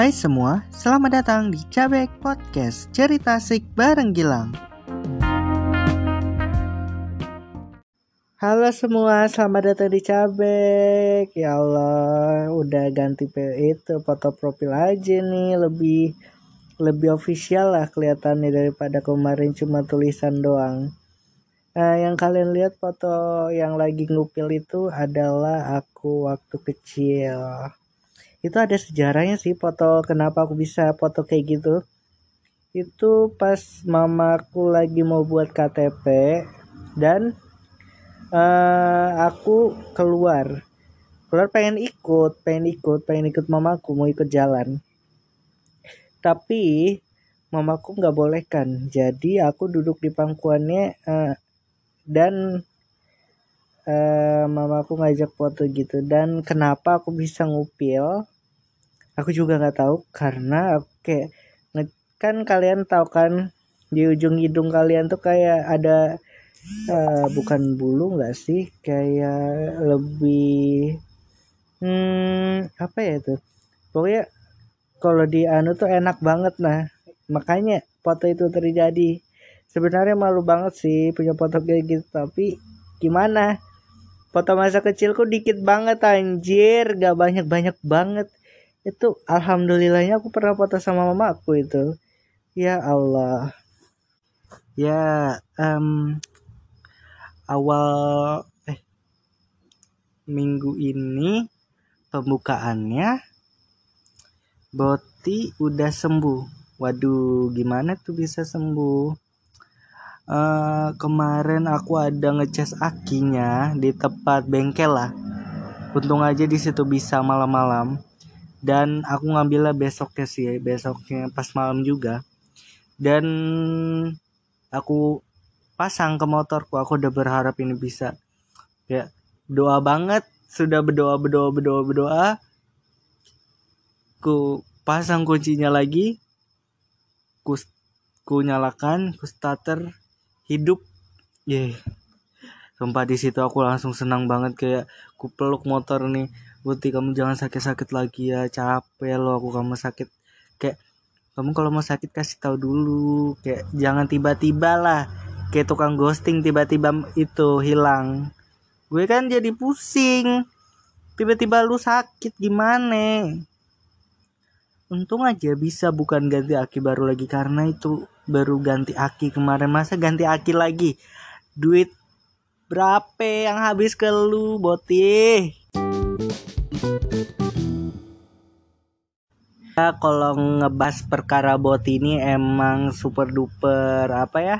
Hai semua, selamat datang di Cabek Podcast Cerita Asik bareng Gilang. Halo semua, selamat datang di Cabek. Ya Allah, udah ganti itu foto profil aja nih, lebih lebih official lah kelihatannya daripada kemarin cuma tulisan doang. Nah, yang kalian lihat foto yang lagi ngupil itu adalah aku waktu kecil itu ada sejarahnya sih foto kenapa aku bisa foto kayak gitu. Itu pas mamaku lagi mau buat KTP dan uh, aku keluar. Keluar pengen ikut pengen ikut pengen ikut mamaku mau ikut jalan. Tapi mamaku nggak bolehkan jadi aku duduk di pangkuannya uh, dan uh, mamaku ngajak foto gitu. Dan kenapa aku bisa ngupil aku juga nggak tahu karena kayak kan kalian tahu kan di ujung hidung kalian tuh kayak ada uh, bukan bulu nggak sih kayak lebih hmm apa ya itu? Pokoknya kalau di anu tuh enak banget nah makanya foto itu terjadi. Sebenarnya malu banget sih punya foto kayak gitu tapi gimana? Foto masa kecilku dikit banget anjir gak banyak banyak banget itu alhamdulillahnya aku pernah foto sama mama aku itu. Ya Allah. Ya um, awal eh minggu ini pembukaannya Boti udah sembuh. Waduh gimana tuh bisa sembuh? Uh, kemarin aku ada ngecas akinya di tempat bengkel lah. Untung aja di situ bisa malam-malam dan aku ngambilnya besoknya sih besoknya pas malam juga. Dan aku pasang ke motorku aku udah berharap ini bisa. Ya doa banget sudah berdoa berdoa berdoa berdoa. Ku pasang kuncinya lagi. Ku ku nyalakan ku starter hidup. Yeah. Sumpah di situ aku langsung senang banget kayak ku peluk motor nih Buti kamu jangan sakit-sakit lagi ya. Capek loh aku kamu sakit. Kayak kamu kalau mau sakit kasih tahu dulu. Kayak jangan tiba-tiba lah. Kayak tukang ghosting tiba-tiba itu hilang. Gue kan jadi pusing. Tiba-tiba lu sakit gimana? Untung aja bisa bukan ganti aki baru lagi karena itu baru ganti aki kemarin. Masa ganti aki lagi? Duit berapa yang habis ke lu boti Ya, kalau ngebahas perkara bot ini emang super duper apa ya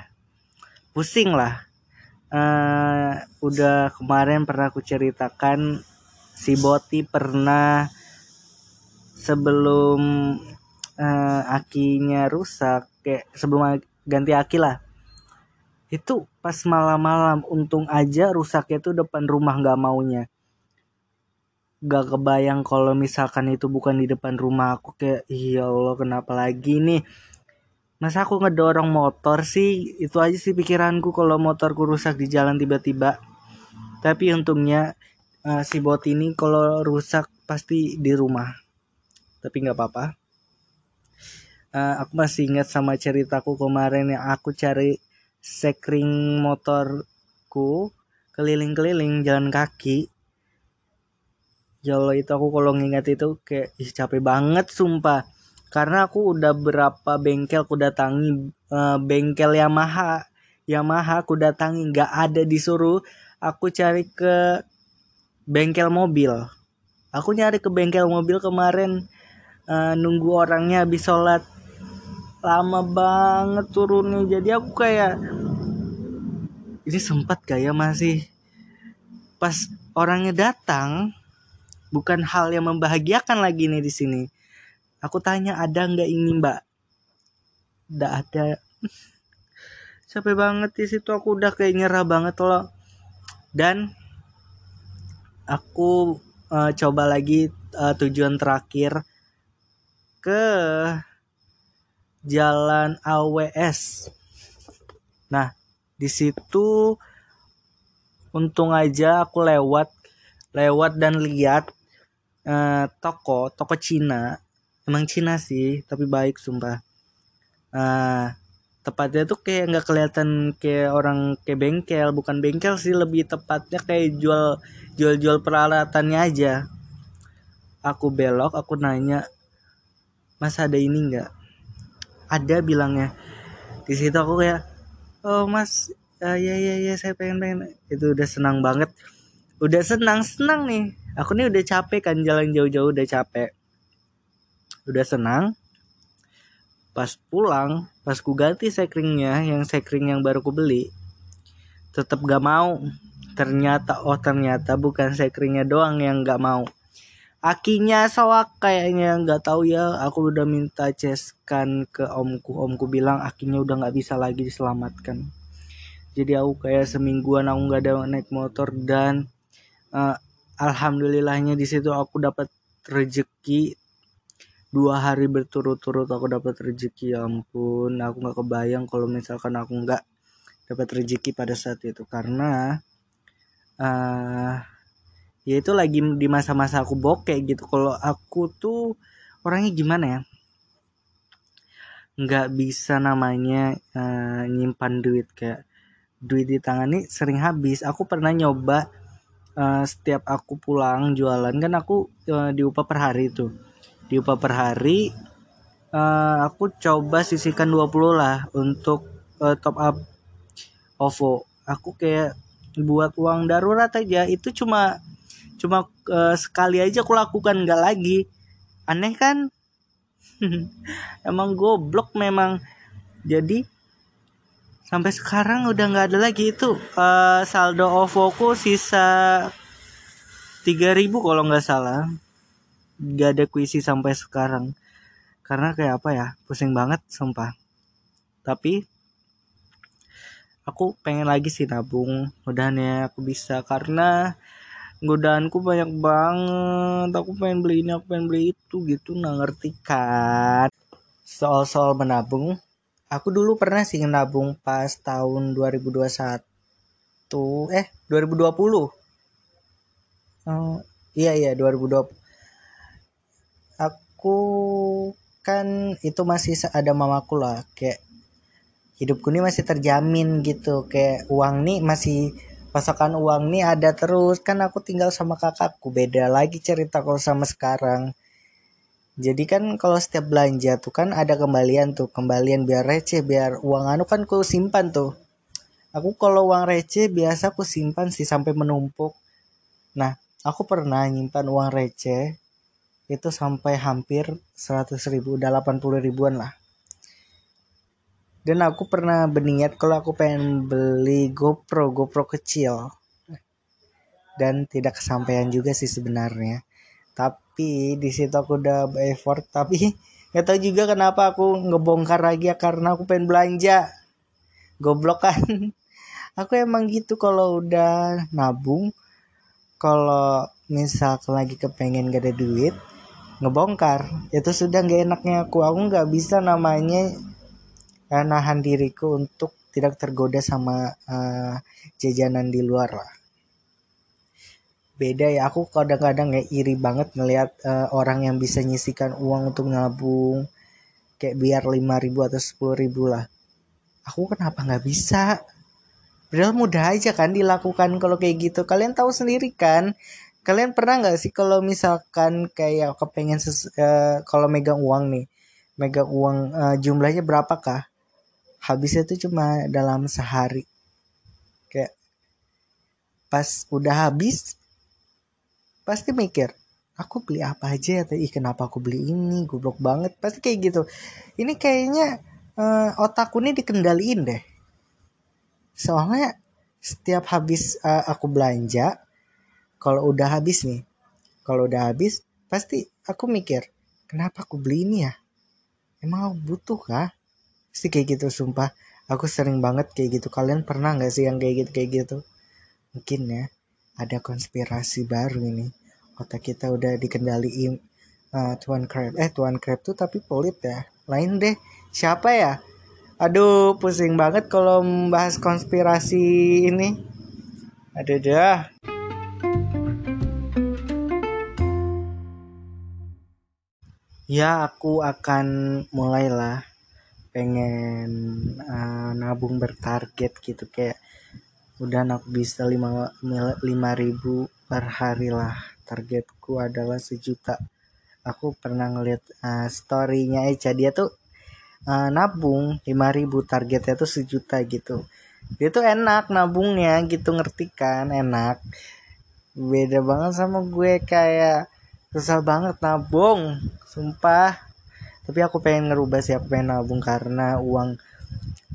pusing lah. Uh, udah kemarin pernah aku ceritakan si Boti pernah sebelum uh, akinya rusak kayak sebelum ganti aki lah. Itu pas malam-malam untung aja rusaknya tuh depan rumah nggak maunya gak kebayang kalau misalkan itu bukan di depan rumah aku kayak iya Allah kenapa lagi nih? Masa aku ngedorong motor sih? Itu aja sih pikiranku kalau motorku rusak di jalan tiba-tiba. Tapi untungnya uh, si bot ini kalau rusak pasti di rumah. Tapi nggak apa-apa. Uh, aku masih ingat sama ceritaku kemarin yang aku cari sekring motorku keliling-keliling jalan kaki ya Allah itu aku kalau ngingat itu kayak ih, capek banget sumpah. Karena aku udah berapa bengkel aku datangi uh, bengkel Yamaha. Yamaha aku datangi nggak ada disuruh aku cari ke bengkel mobil. Aku nyari ke bengkel mobil kemarin uh, nunggu orangnya habis sholat. Lama banget turunnya jadi aku kayak ini sempat kayak masih? Pas orangnya datang bukan hal yang membahagiakan lagi nih di sini. Aku tanya ada nggak ini mbak? Nggak ada. Capek banget di situ aku udah kayak nyerah banget loh. Dan aku uh, coba lagi uh, tujuan terakhir ke Jalan AWS. Nah, di situ untung aja aku lewat lewat dan lihat uh, toko toko Cina. Emang Cina sih tapi baik sumpah. Uh, tepatnya tuh kayak nggak kelihatan kayak orang kayak bengkel. Bukan bengkel sih lebih tepatnya kayak jual jual jual peralatannya aja. Aku belok aku nanya mas ada ini nggak? Ada bilangnya. Di situ aku kayak oh mas uh, ya ya ya saya pengen pengen. Itu udah senang banget udah senang senang nih. Aku nih udah capek kan jalan jauh-jauh udah capek. Udah senang. Pas pulang pas ku ganti sekringnya yang sekring yang baru ku beli tetap gak mau. Ternyata oh ternyata bukan sekringnya doang yang gak mau. Akinya soak kayaknya nggak tahu ya. Aku udah minta ceskan ke omku. Omku bilang akinya udah nggak bisa lagi diselamatkan. Jadi aku kayak semingguan aku nggak ada naik motor dan uh, alhamdulillahnya di situ aku dapat rezeki. Dua hari berturut-turut aku dapat rezeki ya ampun. Aku nggak kebayang kalau misalkan aku nggak dapat rezeki pada saat itu. Karena uh, ya itu lagi di masa-masa aku bokeh gitu. Kalau aku tuh orangnya gimana ya? Nggak bisa namanya uh, nyimpan duit. Kayak duit di tangan ini sering habis. Aku pernah nyoba uh, setiap aku pulang jualan kan aku uh, diupah per hari itu diupah per hari uh, aku coba sisihkan 20 lah untuk uh, top up OVO. Aku kayak buat uang darurat aja. Itu cuma cuma uh, sekali aja aku lakukan nggak lagi. Aneh kan? Emang goblok memang. Jadi sampai sekarang udah nggak ada lagi. Itu uh, saldo OVO sisa 3000 kalau nggak salah. Nggak ada kuisi sampai sekarang. Karena kayak apa ya? Pusing banget sumpah. Tapi aku pengen lagi sih nabung. Mudahan ya aku bisa. Karena godaanku banyak banget. Aku pengen beli ini aku pengen beli itu gitu. Nggak ngerti kan? Soal-soal menabung aku dulu pernah sih nabung pas tahun 2021 eh 2020 oh, iya iya 2020 aku kan itu masih ada mamaku lah kayak hidupku ini masih terjamin gitu kayak uang nih masih pasokan uang nih ada terus. Kan aku tinggal sama kakakku beda lagi cerita kalau sama sekarang jadi kan kalau setiap belanja tuh kan ada kembalian tuh kembalian biar receh biar uang anu kan ku simpan tuh. Aku kalau uang receh biasa aku simpan sih sampai menumpuk. Nah aku pernah nyimpan uang receh itu sampai hampir 100 ribu udah 80 ribuan lah. Dan aku pernah berniat kalau aku pengen beli GoPro GoPro kecil. Dan tidak kesampaian juga sih sebenarnya. Tapi di situ aku udah effort. Tapi nggak tahu juga kenapa aku ngebongkar lagi ya karena aku pengen belanja. Goblok kan? Aku emang gitu kalau udah nabung. Kalau misal lagi kepengen gak ada duit ngebongkar. Itu sudah nggak enaknya aku. Aku nggak bisa namanya uh, nahan diriku untuk tidak tergoda sama uh, jajanan di luar lah beda ya. Aku kadang-kadang kayak iri banget ngelihat uh, orang yang bisa nyisikan uang untuk nabung kayak biar lima ribu atau sepuluh ribu lah. Aku kenapa nggak bisa? Padahal mudah aja kan dilakukan kalau kayak gitu. Kalian tahu sendiri kan? Kalian pernah nggak sih kalau misalkan kayak kepengen uh, kalau megang uang nih megang uang uh, jumlahnya berapakah? Habisnya tuh cuma dalam sehari. Kayak pas udah habis pasti mikir aku beli apa aja ya? Ih kenapa aku beli ini? Goblok banget. Pasti kayak gitu. Ini kayaknya uh, otakku ini dikendaliin deh. Soalnya setiap habis uh, aku belanja kalau udah habis nih kalau udah habis pasti aku mikir kenapa aku beli ini ya? Emang aku butuh kah? Pasti kayak gitu sumpah. Aku sering banget kayak gitu. Kalian pernah nggak sih yang kayak gitu kayak gitu? Mungkin ya ada konspirasi baru ini otak kita udah dikendaliin uh, Tuan Crab. Eh Tuan Crab tuh tapi pelit ya. Lain deh siapa ya? Aduh pusing banget kalau membahas konspirasi ini. Aduh dah. Ya aku akan mulailah. Pengen uh, nabung bertarget gitu kayak udah aku bisa lima lima ribu per hari lah targetku adalah sejuta. Aku pernah ngeliat uh, storynya Eca dia tuh uh, nabung lima ribu targetnya tuh sejuta gitu. Dia tuh enak nabungnya gitu ngerti kan? Enak. Beda banget sama gue kayak susah banget nabung sumpah. Tapi aku pengen ngerubah sih aku pengen nabung karena uang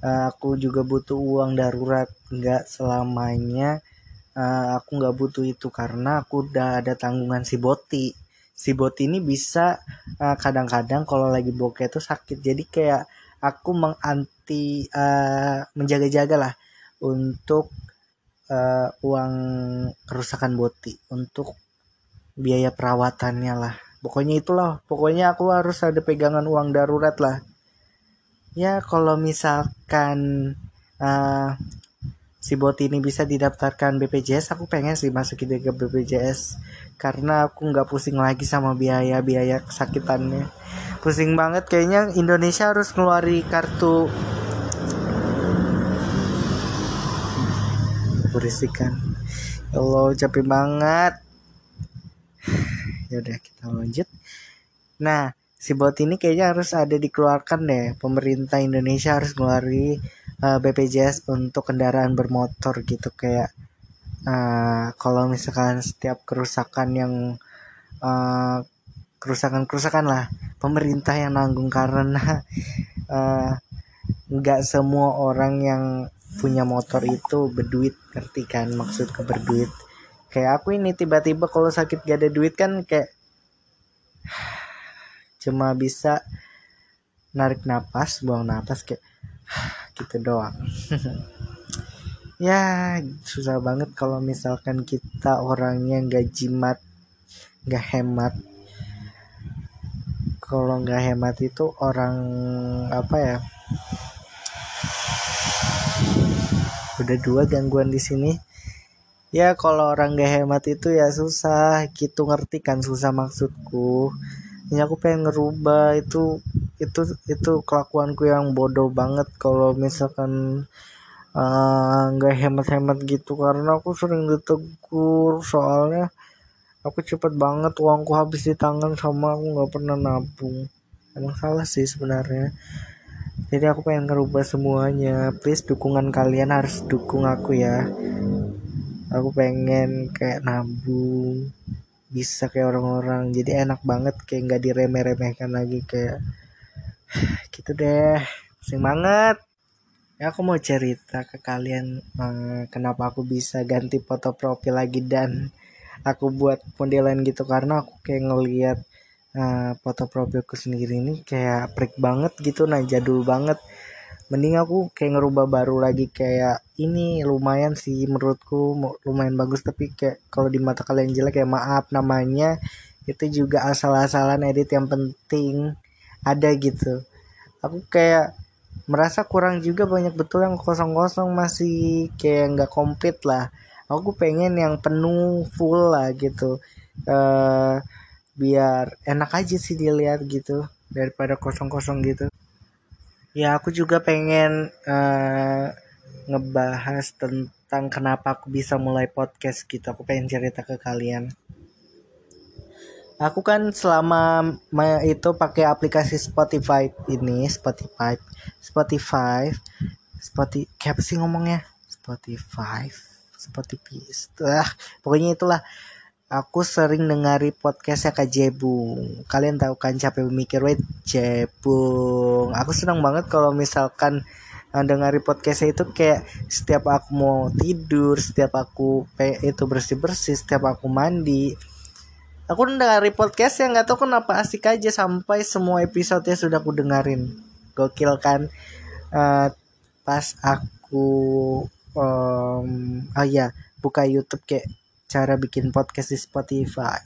uh, aku juga butuh uang darurat. Nggak selamanya uh, aku nggak butuh itu karena aku udah ada tanggungan si boti. Si boti ini bisa kadang kadang-kadang kalau lagi bokeh itu sakit. Jadi kayak aku menganti uh, menjaga-jaga lah untuk uh, uang kerusakan boti untuk biaya perawatannya lah. Pokoknya itulah pokoknya aku harus ada pegangan uang darurat lah. Ya kalau misalkan uh, si bot ini bisa didaftarkan BPJS aku pengen sih masukin ke BPJS karena aku nggak pusing lagi sama biaya-biaya kesakitannya. Pusing banget kayaknya Indonesia harus ngeluarin kartu berisikan. Ya Allah capek banget. Ya udah kita lanjut. Nah si bot ini kayaknya harus ada dikeluarkan deh. Pemerintah Indonesia harus ngeluarin uh, BPJS untuk kendaraan bermotor gitu kayak uh, kalau misalkan setiap kerusakan yang uh, kerusakan-kerusakan lah pemerintah yang nanggung karena nggak uh, semua orang yang punya motor itu berduit ngerti kan maksud ke berduit? Kayak aku ini tiba-tiba kalau sakit gak ada duit kan kayak cuma bisa narik nafas buang nafas kayak gitu doang. Ya susah banget kalau misalkan kita orangnya nggak jimat nggak hemat. Kalau nggak hemat itu orang apa ya udah dua gangguan di sini. Ya kalau orang nggak hemat itu ya susah. Gitu ngerti kan susah maksudku. Ini aku pengen ngerubah itu itu itu kelakuanku yang bodoh banget kalau misalkan eh, nggak uh, hemat-hemat gitu. Karena aku sering ditegur soalnya aku cepet banget uangku habis di tangan sama aku nggak pernah nabung. Emang salah sih sebenarnya. Jadi aku pengen ngerubah semuanya. Please dukungan kalian harus dukung aku ya. Aku pengen kayak nabung bisa kayak orang-orang. Jadi enak banget kayak nggak diremeh-remehkan lagi kayak gitu deh. Pusing banget. Ya aku mau cerita ke kalian uh, kenapa aku bisa ganti foto profil lagi dan aku buat modelan gitu. Karena aku kayak ngeliat uh, foto profilku sendiri ini kayak prik banget gitu nah jadul banget. Mending aku kayak ngerubah baru lagi kayak ini lumayan sih menurutku lumayan bagus. Tapi kayak kalau di mata kalian jelek kayak maaf namanya. Itu juga asal-asalan edit yang penting ada gitu. Aku kayak merasa kurang juga banyak betul yang kosong-kosong masih kayak nggak komplit lah. Aku pengen yang penuh full lah gitu. Uh, biar enak aja sih dilihat gitu daripada kosong-kosong gitu. Ya aku juga pengen uh, ngebahas tentang kenapa aku bisa mulai podcast gitu. Aku pengen cerita ke kalian aku kan selama itu pakai aplikasi Spotify ini Spotify Spotify Spotify apa sih ngomongnya Spotify Spotify ah, pokoknya itulah aku sering dengari podcastnya Kak Jebung. Kalian tahu kan capek mikir wait Jebung. Aku senang banget kalau misalkan uh, dengari podcastnya itu kayak setiap aku mau tidur, setiap aku itu bersih bersih, setiap aku mandi. Aku dengari podcast yang nggak tahu kenapa asik aja sampai semua episodenya sudah aku dengerin. Gokil kan? Uh, pas aku um, oh ya buka YouTube kayak cara bikin podcast di Spotify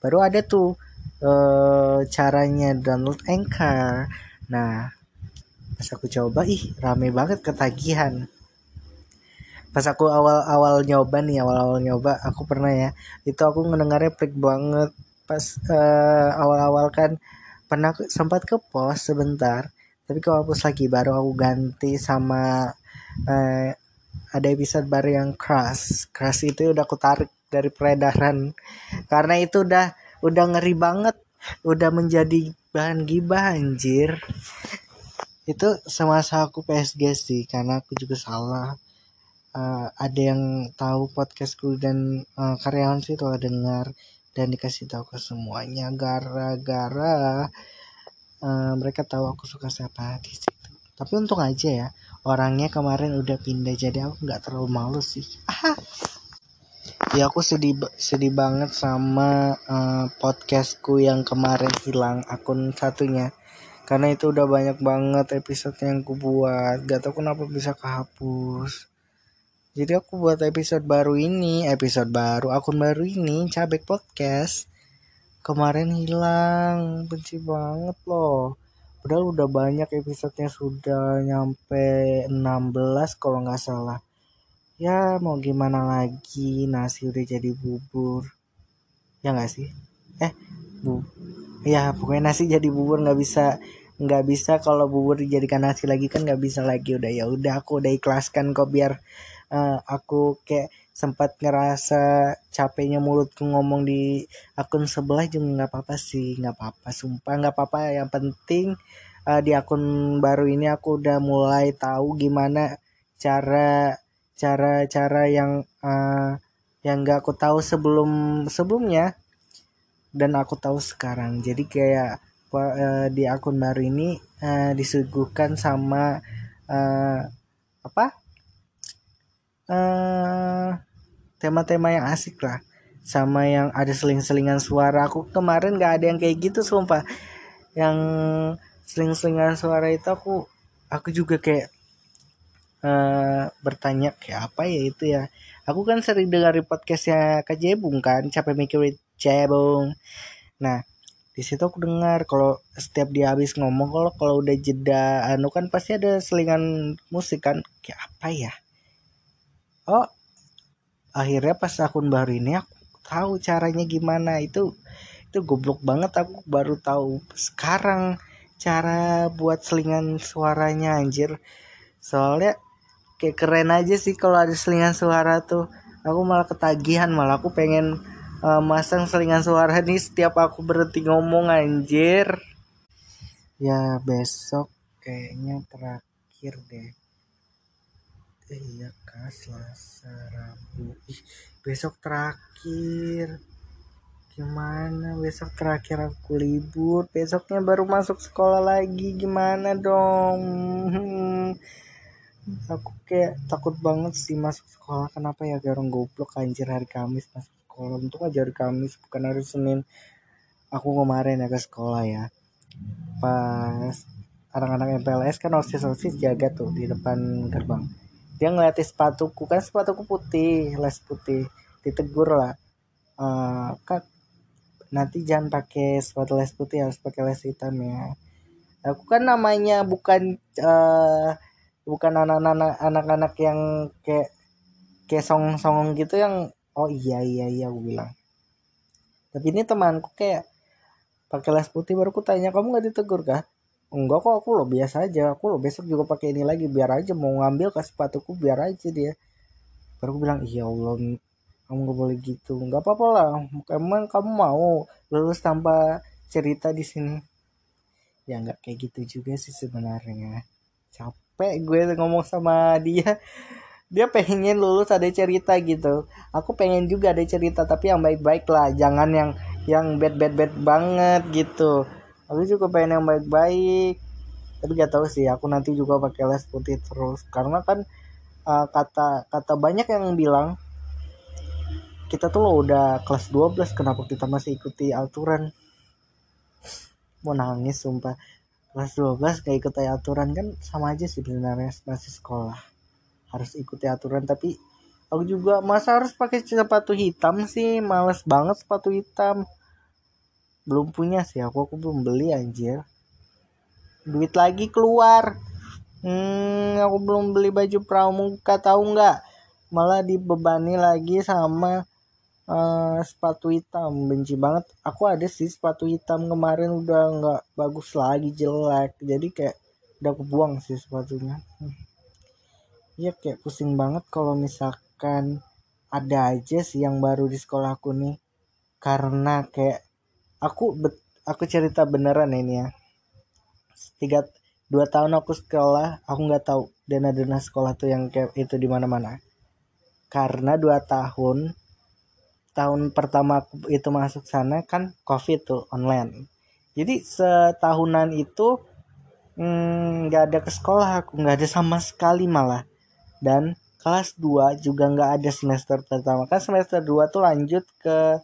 baru ada tuh uh, caranya download Anchor nah pas aku coba ih rame banget ketagihan pas aku awal-awal nyoba nih awal-awal nyoba aku pernah ya. Itu aku ngedengarnya pelik banget. Pas uh, awal-awal kan pernah sempat ke pos sebentar. Tapi kalau hapus lagi baru aku ganti sama uh, ada episode baru yang crash crash itu udah aku tarik dari peredaran. Karena itu udah udah ngeri banget. Udah menjadi bahan gibah anjir. Itu semasa aku PSG sih karena aku juga salah uh, ada yang tahu podcastku dan uh, karyawan sih tuh dengar dan dikasih tahu ke semuanya. Gara-gara uh, mereka tahu aku suka siapa di situ. Tapi untung aja ya orangnya kemarin udah pindah jadi aku nggak terlalu malu sih. Ya aku sedih sedih banget sama uh, podcastku yang kemarin hilang akun satunya. Karena itu udah banyak banget episode yang aku buat. Gak tau kenapa bisa kehapus jadi aku buat episode baru ini episode baru akun baru ini cabek podcast. Kemarin hilang benci banget loh. Padahal udah banyak episodenya sudah nyampe 16 kalau nggak salah. Ya mau gimana lagi nasi udah jadi bubur. Ya nggak sih? Eh bu ya pokoknya nasi jadi bubur nggak bisa nggak bisa kalau bubur dijadikan nasi lagi kan nggak bisa lagi. Udah ya udah aku udah ikhlaskan kok biar uh, aku kayak sempat ngerasa capeknya mulutku ngomong di akun sebelah juga nggak apa-apa sih nggak apa-apa sumpah nggak apa-apa. Yang penting uh, di akun baru ini aku udah mulai tahu gimana cara cara cara yang uh, yang nggak aku tahu sebelum sebelumnya dan aku tahu sekarang. Jadi kayak di akun baru ini uh, disuguhkan sama uh, apa uh, tema-tema yang asik lah. Sama yang ada seling-selingan suara. Aku kemarin gak ada yang kayak gitu sumpah. Yang seling-selingan suara itu aku aku juga kayak uh, bertanya kayak apa ya itu ya? Aku kan sering dengar podcastnya Kak Jebung kan capek mikir Jebung. Nah di situ aku dengar kalau setiap dia habis ngomong kalau kalau udah jeda anu kan pasti ada selingan musik kan. Kayak apa ya oh akhirnya pas akun baru ini aku tahu caranya gimana. Itu itu goblok banget. Aku baru tahu sekarang cara buat selingan suaranya anjir. Soalnya kayak keren aja sih kalau ada selingan suara tuh. Aku malah ketagihan malah aku pengen uh, masang selingan suara nih setiap aku berhenti ngomong anjir. Ya besok kayaknya terakhir deh eh, iya kak selasa rabu. Ih besok terakhir. Gimana? Besok terakhir aku libur. Besoknya baru masuk sekolah lagi. Gimana dong? Aku kayak takut banget sih masuk sekolah. Kenapa ya? Orang goblok. Anjir hari Kamis masuk sekolah. Untuk aja hari Kamis bukan hari Senin. Aku kemarin ya ke sekolah ya. Pas anak-anak MPLS kan osis-osis jaga tuh di depan gerbang dia ngeliatin sepatuku kan sepatuku putih les putih ditegur lah. Uh, kak nanti jangan pakai sepatu les putih harus pakai les hitam ya. Aku kan namanya bukan uh, bukan anak-anak anak-anak yang kayak kayak song-song gitu yang oh iya iya iya aku bilang. Tapi ini temanku kayak pakai les putih baru aku tanya kamu nggak ditegur kah enggak kok aku lo biasa aja. Aku lo besok juga pakai ini lagi biar aja mau ngambil ke sepatuku biar aja dia. Baru aku bilang iya allah kamu gak boleh gitu. Nggak apa-apa lah. Emang kamu mau lulus tanpa cerita di sini? Ya nggak kayak gitu juga sih sebenarnya. Capek gue ngomong sama dia. Dia pengen lulus ada cerita gitu. Aku pengen juga ada cerita tapi yang baik-baik lah. Jangan yang yang bad bad bad banget gitu aku juga pengen yang baik-baik. Tapi gak tahu sih aku nanti juga pakai les putih terus. Karena kan uh, kata kata banyak yang bilang kita tuh lo udah kelas 12 kenapa kita masih ikuti aturan? Mau nangis sumpah. Kelas 12 kayak ikuti aturan kan sama aja sih sebenarnya masih sekolah. Harus ikuti aturan tapi aku juga masa harus pakai sepatu hitam sih? Males banget sepatu hitam belum punya sih aku aku belum beli anjir. Duit lagi keluar. Hmm aku belum beli baju pramuka tahu nggak? Malah dibebani lagi sama uh, sepatu hitam. Benci banget. Aku ada sih sepatu hitam kemarin udah nggak bagus lagi jelek. Jadi kayak udah aku buang sih sepatunya. Iya kayak pusing banget kalau misalkan ada aja sih yang baru di sekolahku nih. Karena kayak aku aku cerita beneran ini ya. Tiga dua tahun aku sekolah aku nggak tahu dana-dana sekolah tuh yang kayak itu di mana-mana. Karena dua tahun tahun pertama itu masuk sana kan covid tuh online. Jadi setahunan itu hmm, nggak hmm, ada ke sekolah aku nggak ada sama sekali malah. Dan kelas 2 juga nggak ada semester pertama. Kan semester 2 tuh lanjut ke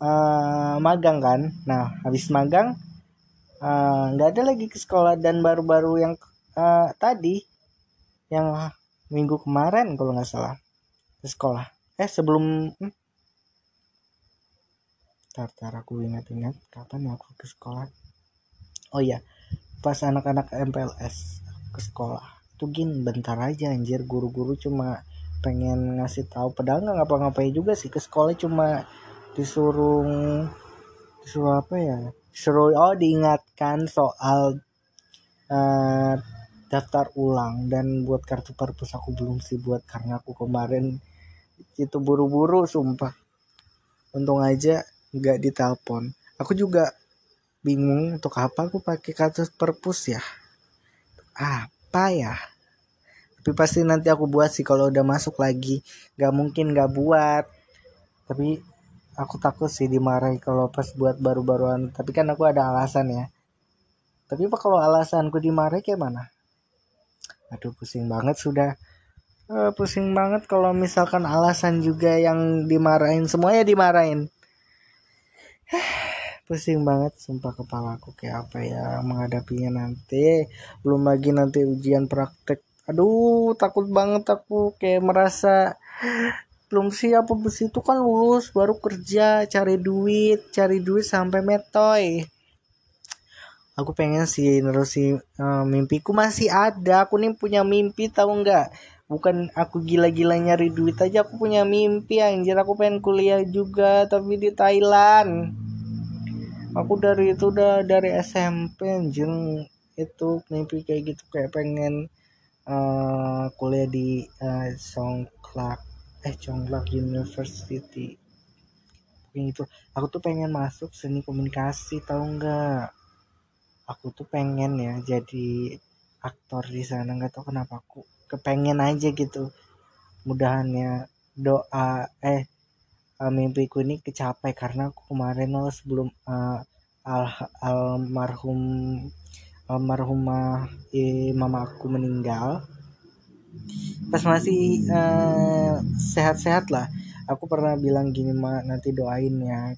uh, magang kan? Nah habis magang eh, nggak uh, ada lagi ke sekolah dan baru-baru yang uh, tadi yang minggu kemarin kalau nggak salah ke sekolah. Eh sebelum hmm, tar aku ingat-ingat kapan aku ke sekolah? Oh iya pas anak-anak MPLS ke sekolah. Tuh gin bentar aja anjir. Guru-guru cuma pengen ngasih tahu. Padahal nggak ngapa-ngapain juga sih. Ke sekolah cuma disuruh disuruh apa ya? Disuruh oh diingatkan soal uh, daftar ulang. Dan buat kartu perpus aku belum sih buat karena aku kemarin itu buru-buru sumpah. Untung aja nggak ditelepon. Aku juga bingung untuk apa aku pakai kartu perpus ya? Apa ya? Tapi pasti nanti aku buat sih kalau udah masuk lagi. Nggak mungkin nggak buat. Tapi aku takut sih dimarahi kalau pas buat baru-baruan tapi kan aku ada alasan ya. Tapi apa kalau alasanku dimarahi kayak mana? Aduh pusing banget sudah. Uh, pusing banget kalau misalkan alasan juga yang dimarahin semuanya dimarahin. Pusing banget sumpah kepala aku kayak apa ya menghadapinya nanti. Belum lagi nanti ujian praktek. Aduh takut banget aku kayak merasa belum siap habis itu kan lulus baru kerja cari duit cari duit sampai metoy. Aku pengen sih nerusin uh, mimpiku masih ada. Aku nih punya mimpi tahu nggak? Bukan aku gila-gila nyari duit aja aku punya mimpi anjir. Aku pengen kuliah juga tapi di Thailand. Aku dari itu udah dari SMP anjir. Itu mimpi kayak gitu kayak pengen uh, kuliah di uh, Songklak eh Songklak University. Yang itu aku tuh pengen masuk seni komunikasi tau nggak? Aku tuh pengen ya jadi aktor di sana. Nggak tau kenapa aku kepengen aja gitu. Mudahannya doa eh uh, mimpiku ini kecapai karena aku kemarin loh sebelum uh, al almarhum almarhumah eh, mama aku meninggal pas masih uh, sehat-sehat lah. Aku pernah bilang gini ma nanti doain ya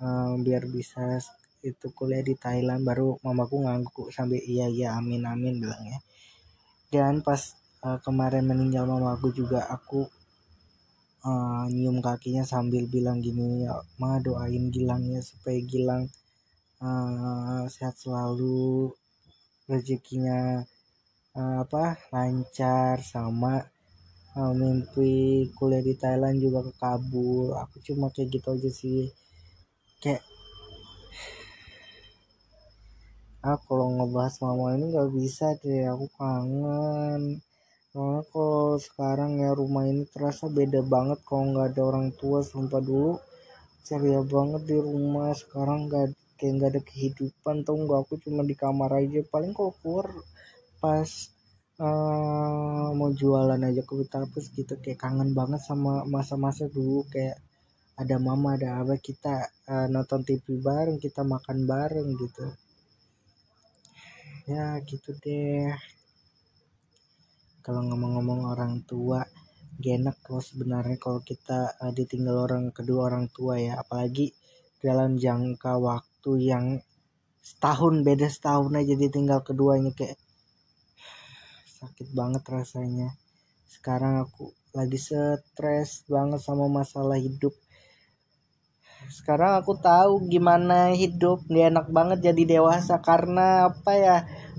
uh, biar bisa itu kuliah di Thailand baru mamaku ngangguk sampai iya iya amin amin bilangnya dan pas uh, kemarin meninggal mamaku juga aku uh, nyium kakinya sambil bilang gini ya ma doain Gilang ya supaya Gilang uh, sehat selalu rezekinya uh, apa lancar sama uh, mimpi kuliah di Thailand juga kekabul. Aku cuma kayak gitu aja sih. Kayak ah kalau ngebahas mama ini nggak bisa deh. Aku kangen. Soalnya kalau sekarang ya rumah ini terasa beda banget kalau nggak ada orang tua. Sumpah dulu ceria banget di rumah. Sekarang nggak kayak nggak ada kehidupan tau nggak? Aku cuma di kamar aja. Paling kalau keluar pas uh, mau jualan aja ke Witalpus gitu kayak kangen banget sama masa-masa dulu kayak ada mama ada apa kita uh, nonton TV bareng kita makan bareng gitu. Ya gitu deh. Kalau ngomong-ngomong orang tua enak kalau sebenarnya kalau kita uh, ditinggal orang kedua orang tua ya. Apalagi dalam jangka waktu yang setahun beda setahun aja ditinggal keduanya kayak sakit banget rasanya. Sekarang aku lagi stres banget sama masalah hidup. Sekarang aku tahu gimana hidup. Gak enak banget jadi dewasa karena apa ya?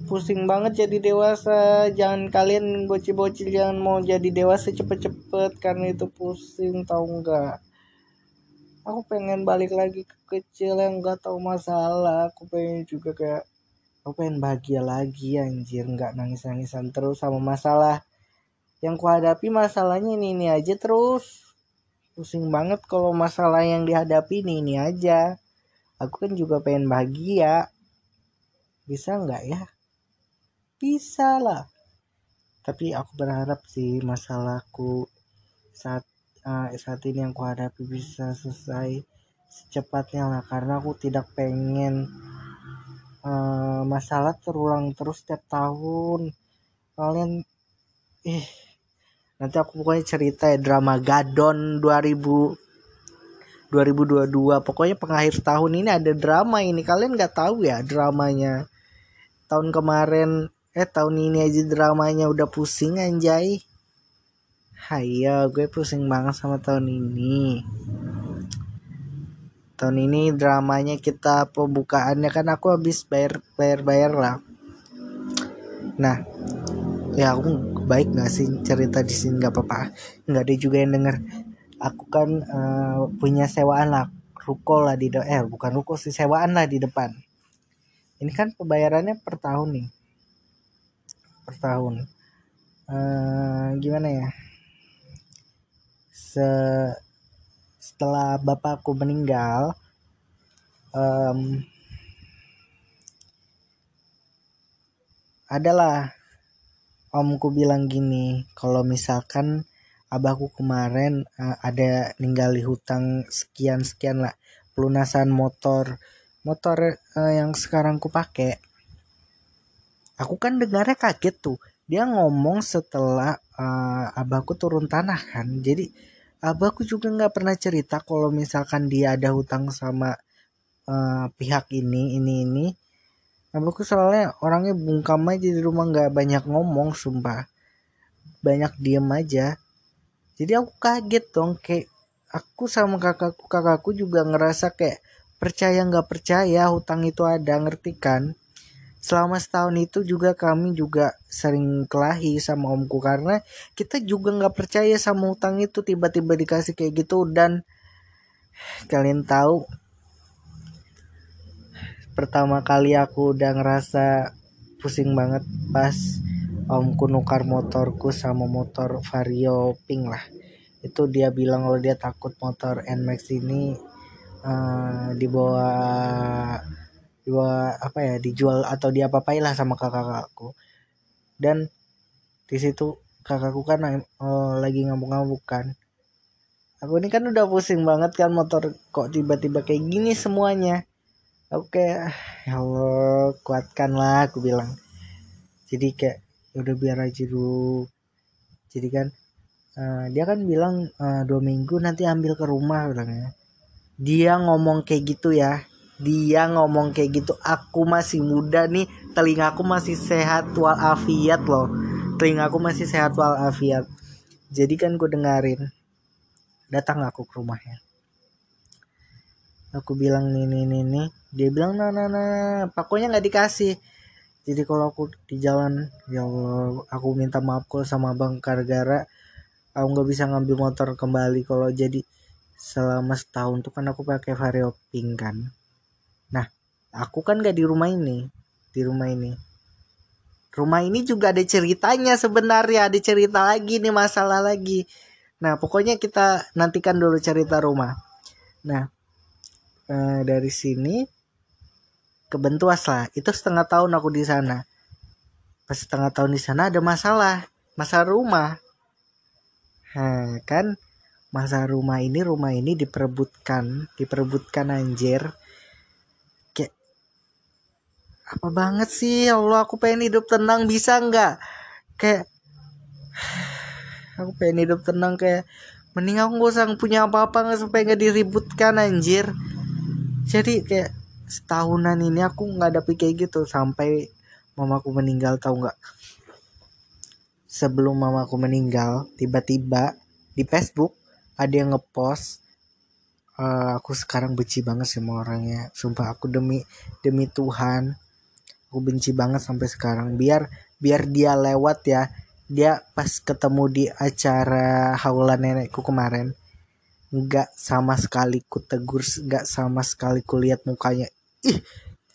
Pusing banget jadi dewasa. Jangan kalian bocil-bocil jangan mau jadi dewasa cepet-cepet karena itu pusing tau nggak? Aku pengen balik lagi ke kecil yang nggak tahu masalah. Aku pengen juga kayak aku pengen bahagia lagi anjir. Nggak nangis nangisan terus sama masalah. Yang kuhadapi masalahnya ini ini aja terus. Pusing banget kalau masalah yang dihadapi ini ini aja. Aku kan juga pengen bahagia. Bisa nggak ya? Bisa lah. Tapi aku berharap sih masalahku saat uh, saat ini yang kuhadapi bisa selesai secepatnya lah. Karena aku tidak pengen uh, masalah terulang terus setiap tahun. Kalian eh nanti aku pokoknya cerita ya drama Gadon 2000 2022 pokoknya pengakhir tahun ini ada drama ini. Kalian nggak tahu ya dramanya. Tahun kemarin eh tahun ini aja dramanya udah pusing anjay. Hayo gue pusing banget sama tahun ini tahun ini dramanya kita pembukaannya kan aku habis bayar bayar bayar lah. Nah ya aku baik nggak sih cerita di sini? Nggak apa-apa. Nggak ada juga yang denger. Aku kan uh, punya sewaan lah ruko lah di eh bukan ruko sih sewaan lah di depan. Ini kan pembayarannya per tahun nih. Per tahun. Uh, gimana ya? Se setelah bapakku meninggal um, adalah omku bilang gini kalau misalkan abahku kemarin uh, ada ninggali hutang sekian sekian lah pelunasan motor motor uh, yang sekarang ku pakai aku kan dengarnya kaget tuh. Dia ngomong setelah uh, abahku turun tanah kan. Jadi abahku juga nggak pernah cerita kalau misalkan dia ada hutang sama uh, pihak ini ini ini Abahku soalnya orangnya bungkam aja di rumah nggak banyak ngomong sumpah. Banyak diem aja. Jadi aku kaget dong kayak aku sama kakakku kakakku juga ngerasa kayak percaya nggak percaya hutang itu ada ngerti kan selama setahun itu juga kami juga sering kelahi sama omku karena kita juga nggak percaya sama hutang itu. Tiba-tiba dikasih kayak gitu dan kalian tahu pertama kali aku udah ngerasa pusing banget pas omku nukar motorku sama motor Vario Pink lah. Itu dia bilang kalau dia takut motor Nmax ini uh, dibawa dibawa apa ya dijual atau diapa-apain lah sama kakak-kakakku. Dan di situ kakakku kan uh, lagi ngambuk-ngambuk kan. Aku ini kan udah pusing banget kan motor kok tiba-tiba kayak gini semuanya. Oke ah, ya Allah kuatkan lah aku bilang. Jadi kayak ya udah biar aja dulu. Jadi kan uh, dia kan bilang uh, dua minggu nanti ambil ke rumah bilangnya. Dia ngomong kayak gitu ya dia ngomong kayak gitu aku masih muda nih telingaku masih sehat walafiat loh. Telingaku masih sehat walafiat. Jadi kan gue dengerin datang aku ke rumahnya. Aku bilang nih nih nih nih. Dia bilang nah nah nah pokoknya nggak dikasih. Jadi kalau aku di jalan ya Allah aku minta maaf kalau sama bang gara-gara aku nggak bisa ngambil motor kembali kalau jadi selama setahun tuh kan aku pakai vario pink kan. nah aku kan nggak di rumah ini di rumah ini. Rumah ini juga ada ceritanya sebenarnya ada cerita lagi nih masalah lagi. Nah pokoknya kita nantikan dulu cerita rumah. Nah eh, dari sini ke Bentuas lah. Itu setengah tahun aku di sana. Pas setengah tahun di sana ada masalah masalah rumah. Nah, kan masa rumah ini rumah ini diperebutkan diperebutkan anjir apa banget sih ya Allah aku pengen hidup tenang bisa nggak? Kayak aku pengen hidup tenang kayak mending aku gak usah punya apa-apa nggak supaya nggak diributkan anjir. Jadi kayak setahunan ini aku nggak dapet kayak gitu sampai mamaku meninggal tahu nggak? Sebelum mamaku meninggal tiba-tiba di Facebook ada yang ngepost uh, aku sekarang benci banget sama orangnya. Sumpah aku demi demi Tuhan aku benci banget sampai sekarang. Biar biar dia lewat ya. Dia pas ketemu di acara haulan nenekku kemarin nggak sama sekali ku tegur nggak sama sekali ku lihat mukanya. Ih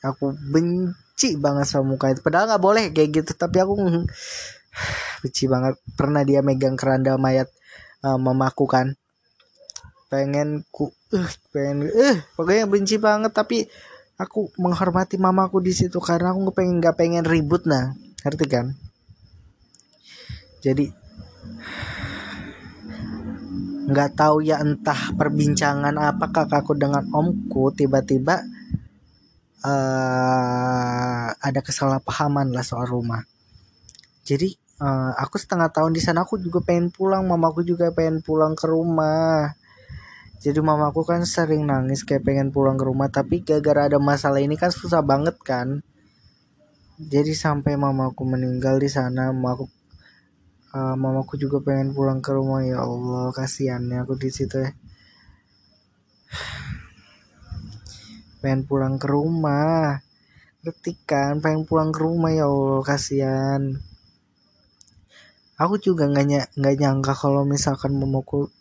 aku benci banget sama muka itu. Padahal nggak boleh kayak gitu tapi aku benci banget. Pernah dia megang keranda mayat uh, mamaku kan. Pengen ku uh, pengen uh, pokoknya benci banget tapi aku menghormati mamaku di situ karena aku pengen nggak pengen ribut nah. Ngerti kan? Jadi nggak tahu ya entah perbincangan apa kakakku dengan omku tiba-tiba uh, ada kesalahpahaman lah soal rumah. Jadi uh, aku setengah tahun di sana aku juga pengen pulang mamaku juga pengen pulang ke rumah jadi mamaku kan sering nangis kayak pengen pulang ke rumah tapi gara-gara ada masalah ini kan susah banget kan. Jadi sampai mamaku meninggal di sana mamaku uh, mamaku juga pengen pulang ke rumah. Ya Allah kasihannya aku di situ ya. Pengen pulang ke rumah. Ngerti kan? Pengen pulang ke rumah ya Allah kasihan. Aku juga nggak nggak nyangka kalau misalkan mamaku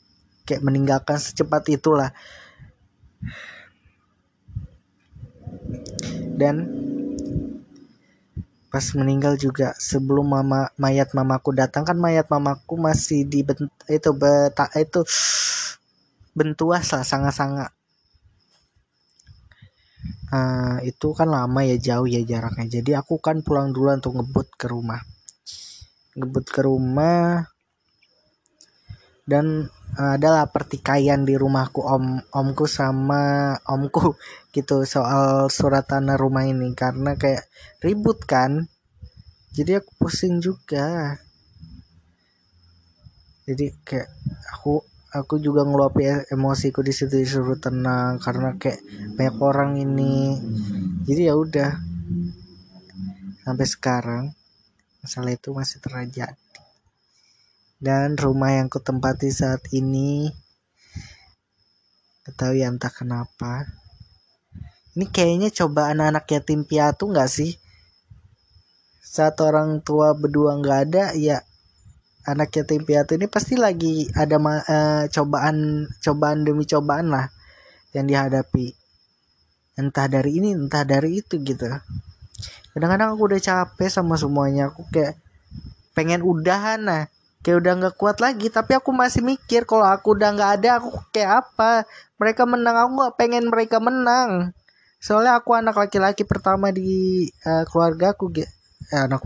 kayak meninggalkan secepat itulah. Dan pas meninggal juga sebelum mama mayat mamaku datang kan mayat mamaku masih di bent, itu beta itu bentuas lah sangat-sangat uh, itu kan lama ya jauh ya jaraknya. Jadi aku kan pulang dulu untuk ngebut ke rumah. Ngebut ke rumah. Dan adalah pertikaian di rumahku om omku sama omku gitu soal surat tanah rumah ini. Karena kayak ribut kan. Jadi aku pusing juga. Jadi kayak aku aku juga ngeluapin emosiku di situ disuruh tenang. Karena kayak banyak orang ini. Jadi ya udah. Sampai sekarang masalah itu masih terjadi dan rumah yang kutempati saat ini ketahui entah kenapa. Ini kayaknya coba anak-anak yatim piatu nggak sih? Saat orang tua berdua nggak ada ya anak yatim piatu ini pasti lagi ada uh, cobaan cobaan demi cobaan lah yang dihadapi. Entah dari ini entah dari itu gitu. Kadang-kadang aku udah capek sama semuanya. Aku kayak pengen udahan nah kayak udah nggak kuat lagi. Tapi aku masih mikir kalau aku udah nggak ada aku kayak apa? Mereka menang aku nggak pengen mereka menang. Soalnya aku anak laki-laki pertama di uh, keluarga aku eh, anak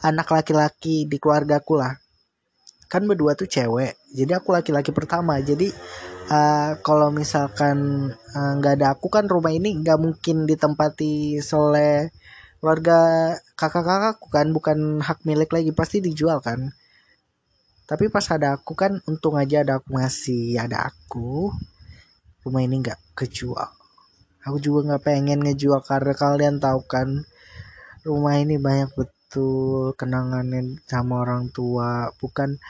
anak laki-laki di keluarga aku lah. Kan berdua tuh cewek. Jadi aku laki-laki pertama. Jadi uh, kalau misalkan nggak uh, ada aku kan rumah ini nggak mungkin ditempati oleh keluarga kakak-kakakku kan. Bukan hak milik lagi pasti dijual kan tapi pas ada aku kan untung aja ada aku masih ada aku. Rumah ini nggak kejual. Aku juga nggak pengen ngejual karena kalian tahu kan rumah ini banyak betul kenangannya sama orang tua. Bukan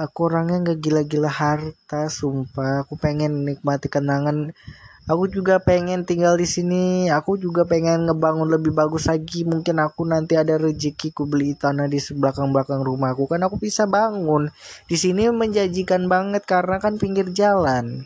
aku orangnya nggak gila-gila harta sumpah. Aku pengen nikmati kenangan aku juga pengen tinggal di sini. Aku juga pengen ngebangun lebih bagus lagi. Mungkin aku nanti ada rezeki ku beli tanah di belakang belakang rumahku. Kan aku bisa bangun. Di sini menjanjikan banget karena kan pinggir jalan.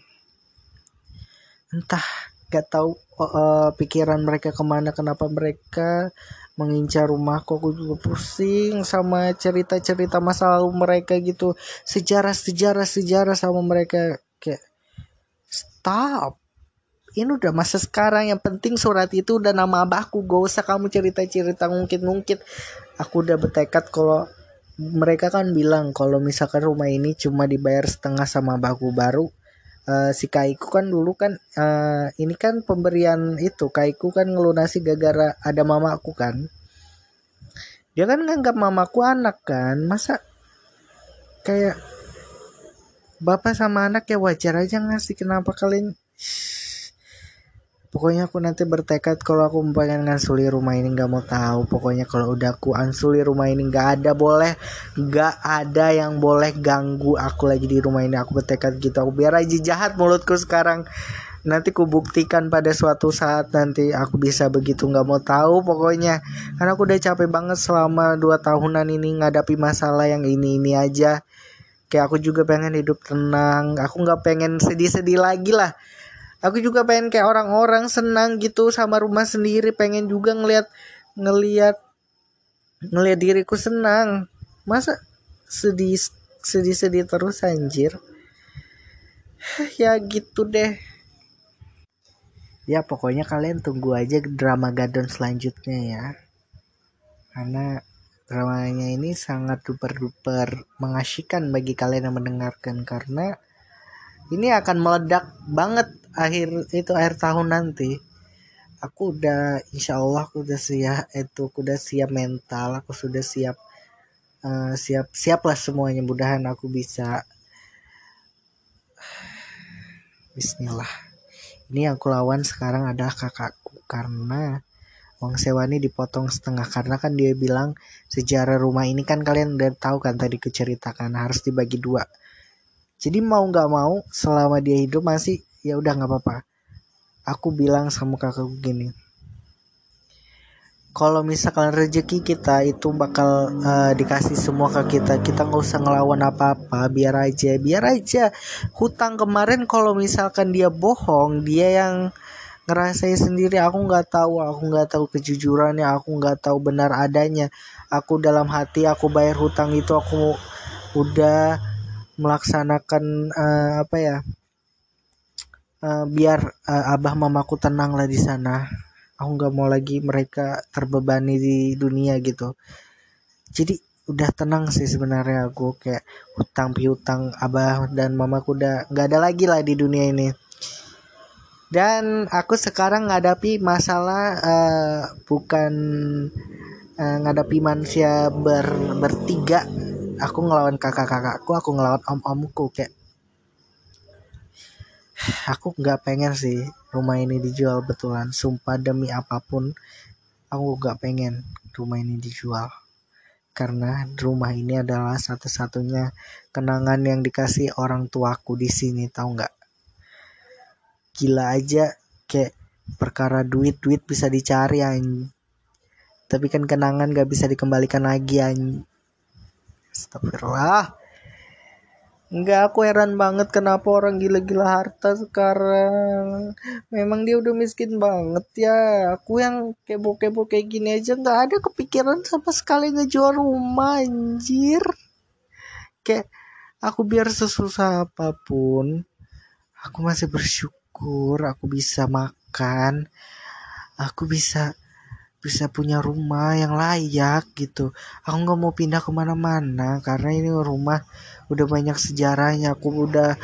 Entah gak tahu uh, pikiran mereka ke mana kenapa mereka mengincar rumahku. Aku juga pusing sama cerita-cerita masa lalu mereka gitu. Sejarah-sejarah sejarah sama mereka. Kayak stop ini udah masa sekarang yang penting surat itu udah nama abahku. Gak usah kamu cerita-cerita ngungkit-ngungkit. Aku udah bertekad kalau mereka kan bilang kalau misalkan rumah ini cuma dibayar setengah sama abahku baru. Uh, si kaiku kan dulu kan uh, ini kan pemberian itu. Kaiku kan ngelunasi gara-gara ada mamaku kan. Dia kan nganggap mamaku anak kan. Masa kayak bapak sama anak ya wajar aja ngasih kenapa kalian pokoknya aku nanti bertekad kalau aku pengen ngansuli rumah ini nggak mau tahu. Pokoknya kalau udah aku ansuli rumah ini nggak ada boleh nggak ada yang boleh ganggu aku lagi di rumah ini. Aku bertekad gitu. Aku biar aja jahat mulutku sekarang. Nanti ku buktikan pada suatu saat nanti aku bisa begitu nggak mau tahu pokoknya. Karena aku udah capek banget selama dua tahunan ini ngadapi masalah yang ini ini aja. Kayak aku juga pengen hidup tenang. Aku nggak pengen sedih-sedih lagi lah aku juga pengen kayak orang-orang senang gitu sama rumah sendiri. Pengen juga ngelihat ngelihat ngelihat diriku senang. Masa sedih sedih sedih terus anjir? Ya gitu deh. Ya pokoknya kalian tunggu aja drama Gadon selanjutnya ya. Karena dramanya ini sangat duper duper mengasyikan bagi kalian yang mendengarkan. Karena ini akan meledak banget akhir itu akhir tahun nanti aku udah insya Allah aku udah siap itu aku udah siap mental aku sudah siap uh, siap siap lah semuanya mudahan aku bisa. Bismillah. Ini yang aku lawan sekarang adalah kakakku karena uang sewa ini dipotong setengah. Karena kan dia bilang sejarah rumah ini kan kalian udah tahu kan tadi keceritakan harus dibagi dua. Jadi mau nggak mau selama dia hidup masih ya udah nggak apa-apa. Aku bilang sama kakakku gini kalau misalkan rezeki kita itu bakal uh, dikasih semua ke kita kita nggak usah ngelawan apa-apa biar aja biar aja. Hutang kemarin kalau misalkan dia bohong dia yang ngerasain sendiri. Aku nggak tahu aku nggak tahu kejujurannya aku nggak tahu benar adanya. Aku dalam hati aku bayar hutang itu aku udah melaksanakan uh, apa ya uh, biar uh, abah mamaku tenang lah di sana. Aku nggak mau lagi mereka terbebani di dunia gitu. Jadi udah tenang sih sebenarnya aku. Kayak hutang piutang abah dan mamaku udah nggak ada lagi lah di dunia ini. Dan aku sekarang ngadapi masalah uh, bukan uh, ngadapi manusia ber bertiga. Aku ngelawan kakak-kakakku aku ngelawan om-omku kayak aku nggak pengen sih rumah ini dijual betulan. Sumpah demi apa pun aku nggak pengen rumah ini dijual. Karena rumah ini adalah satu-satunya kenangan yang dikasih orang tuaku di sini tahu nggak? Gila aja kayak perkara duit duit bisa dicari an tapi kan kenangan gak bisa dikembalikan lagi an Astagfirullah Enggak, aku heran banget kenapa orang gila-gila harta sekarang. Memang dia udah miskin banget ya. Aku yang kebo-kebo kayak gini aja nggak ada kepikiran sama sekali ngejual rumah anjir. Kayak aku biar sesusah apa pun, aku masih bersyukur aku bisa makan. Aku bisa bisa punya rumah yang layak gitu aku nggak mau pindah ke mana-mana karena ini rumah udah banyak sejarahnya. Aku udah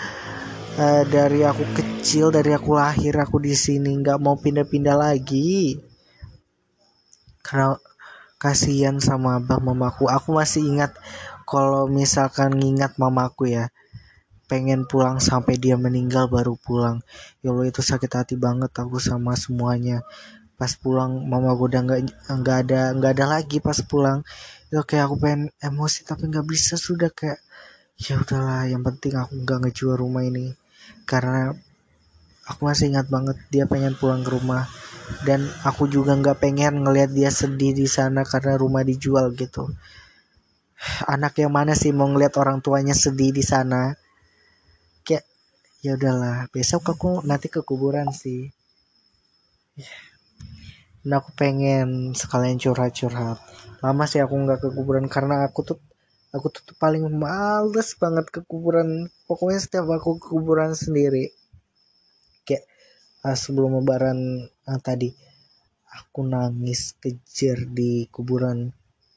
uh, dari aku kecil dari aku lahir aku di sini nggak mau pindah-pindah lagi. Karena kasihan sama abah mamaku. Aku masih ingat kalau misalkan ngingat mamaku ya pengen pulang sampai dia meninggal baru pulang. Ya Allah itu sakit hati banget aku sama semuanya. Pas pulang mama gue udah nggak nggak ada nggak ada lagi pas pulang. Itu kayak aku pengen emosi tapi nggak bisa sudah kayak ya udahlah yang penting aku nggak ngejual rumah ini. Karena aku masih ingat banget dia pengen pulang ke rumah. Dan aku juga nggak pengen ngelihat dia sedih di sana karena rumah dijual gitu. Anak yang mana sih mau ngeliat orang tuanya sedih di sana? Kayak ya udahlah besok aku nanti ke kuburan sih. Dan aku pengen sekalian curhat-curhat. Lama sih aku nggak ke kuburan karena aku tuh aku tuh paling males banget ke kuburan. Pokoknya setiap aku ke kuburan sendiri kayak uh, sebelum lebaran uh, tadi aku nangis kejer di kuburan.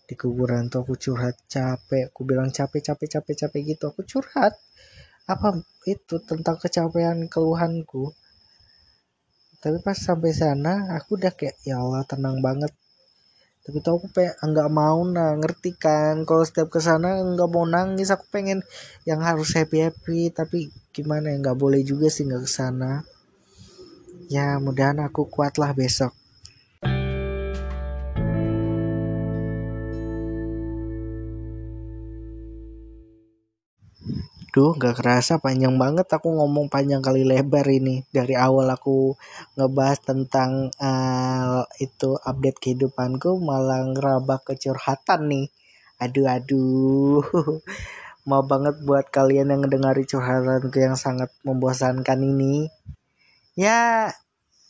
Di kuburan tuh aku curhat capek. Aku bilang capek capek capek capek gitu. Aku curhat. Apa itu tentang kecapean keluhanku? Tapi pas sampai sana aku udah kayak ya Allah tenang banget tapi tau aku pengen nggak mau nah ngerti kan. Kalau setiap ke sana nggak mau nangis aku pengen yang harus happy happy tapi gimana ya nggak boleh juga sih nggak ke sana. Ya mudahan aku kuat lah besok Duh, gak kerasa panjang banget aku ngomong panjang kali lebar ini. Dari awal aku ngebahas tentang uh, itu update kehidupanku malah ngerabak kecurhatan nih. Aduh, aduh. mau banget buat kalian yang ngedengari curhatanku yang sangat membosankan ini ya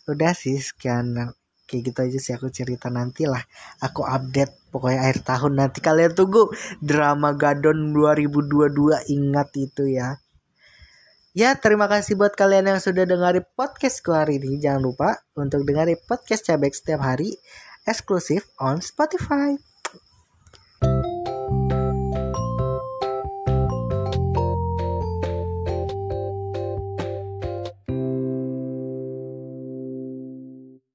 udah sih sekian kayak gitu aja sih aku cerita nanti lah aku update pokoknya akhir tahun nanti kalian tunggu drama Gadon 2022 ingat itu ya Ya, terima kasih buat kalian yang sudah dengerin podcastku hari ini. Jangan lupa untuk dengerin podcast Cabek setiap hari eksklusif on Spotify.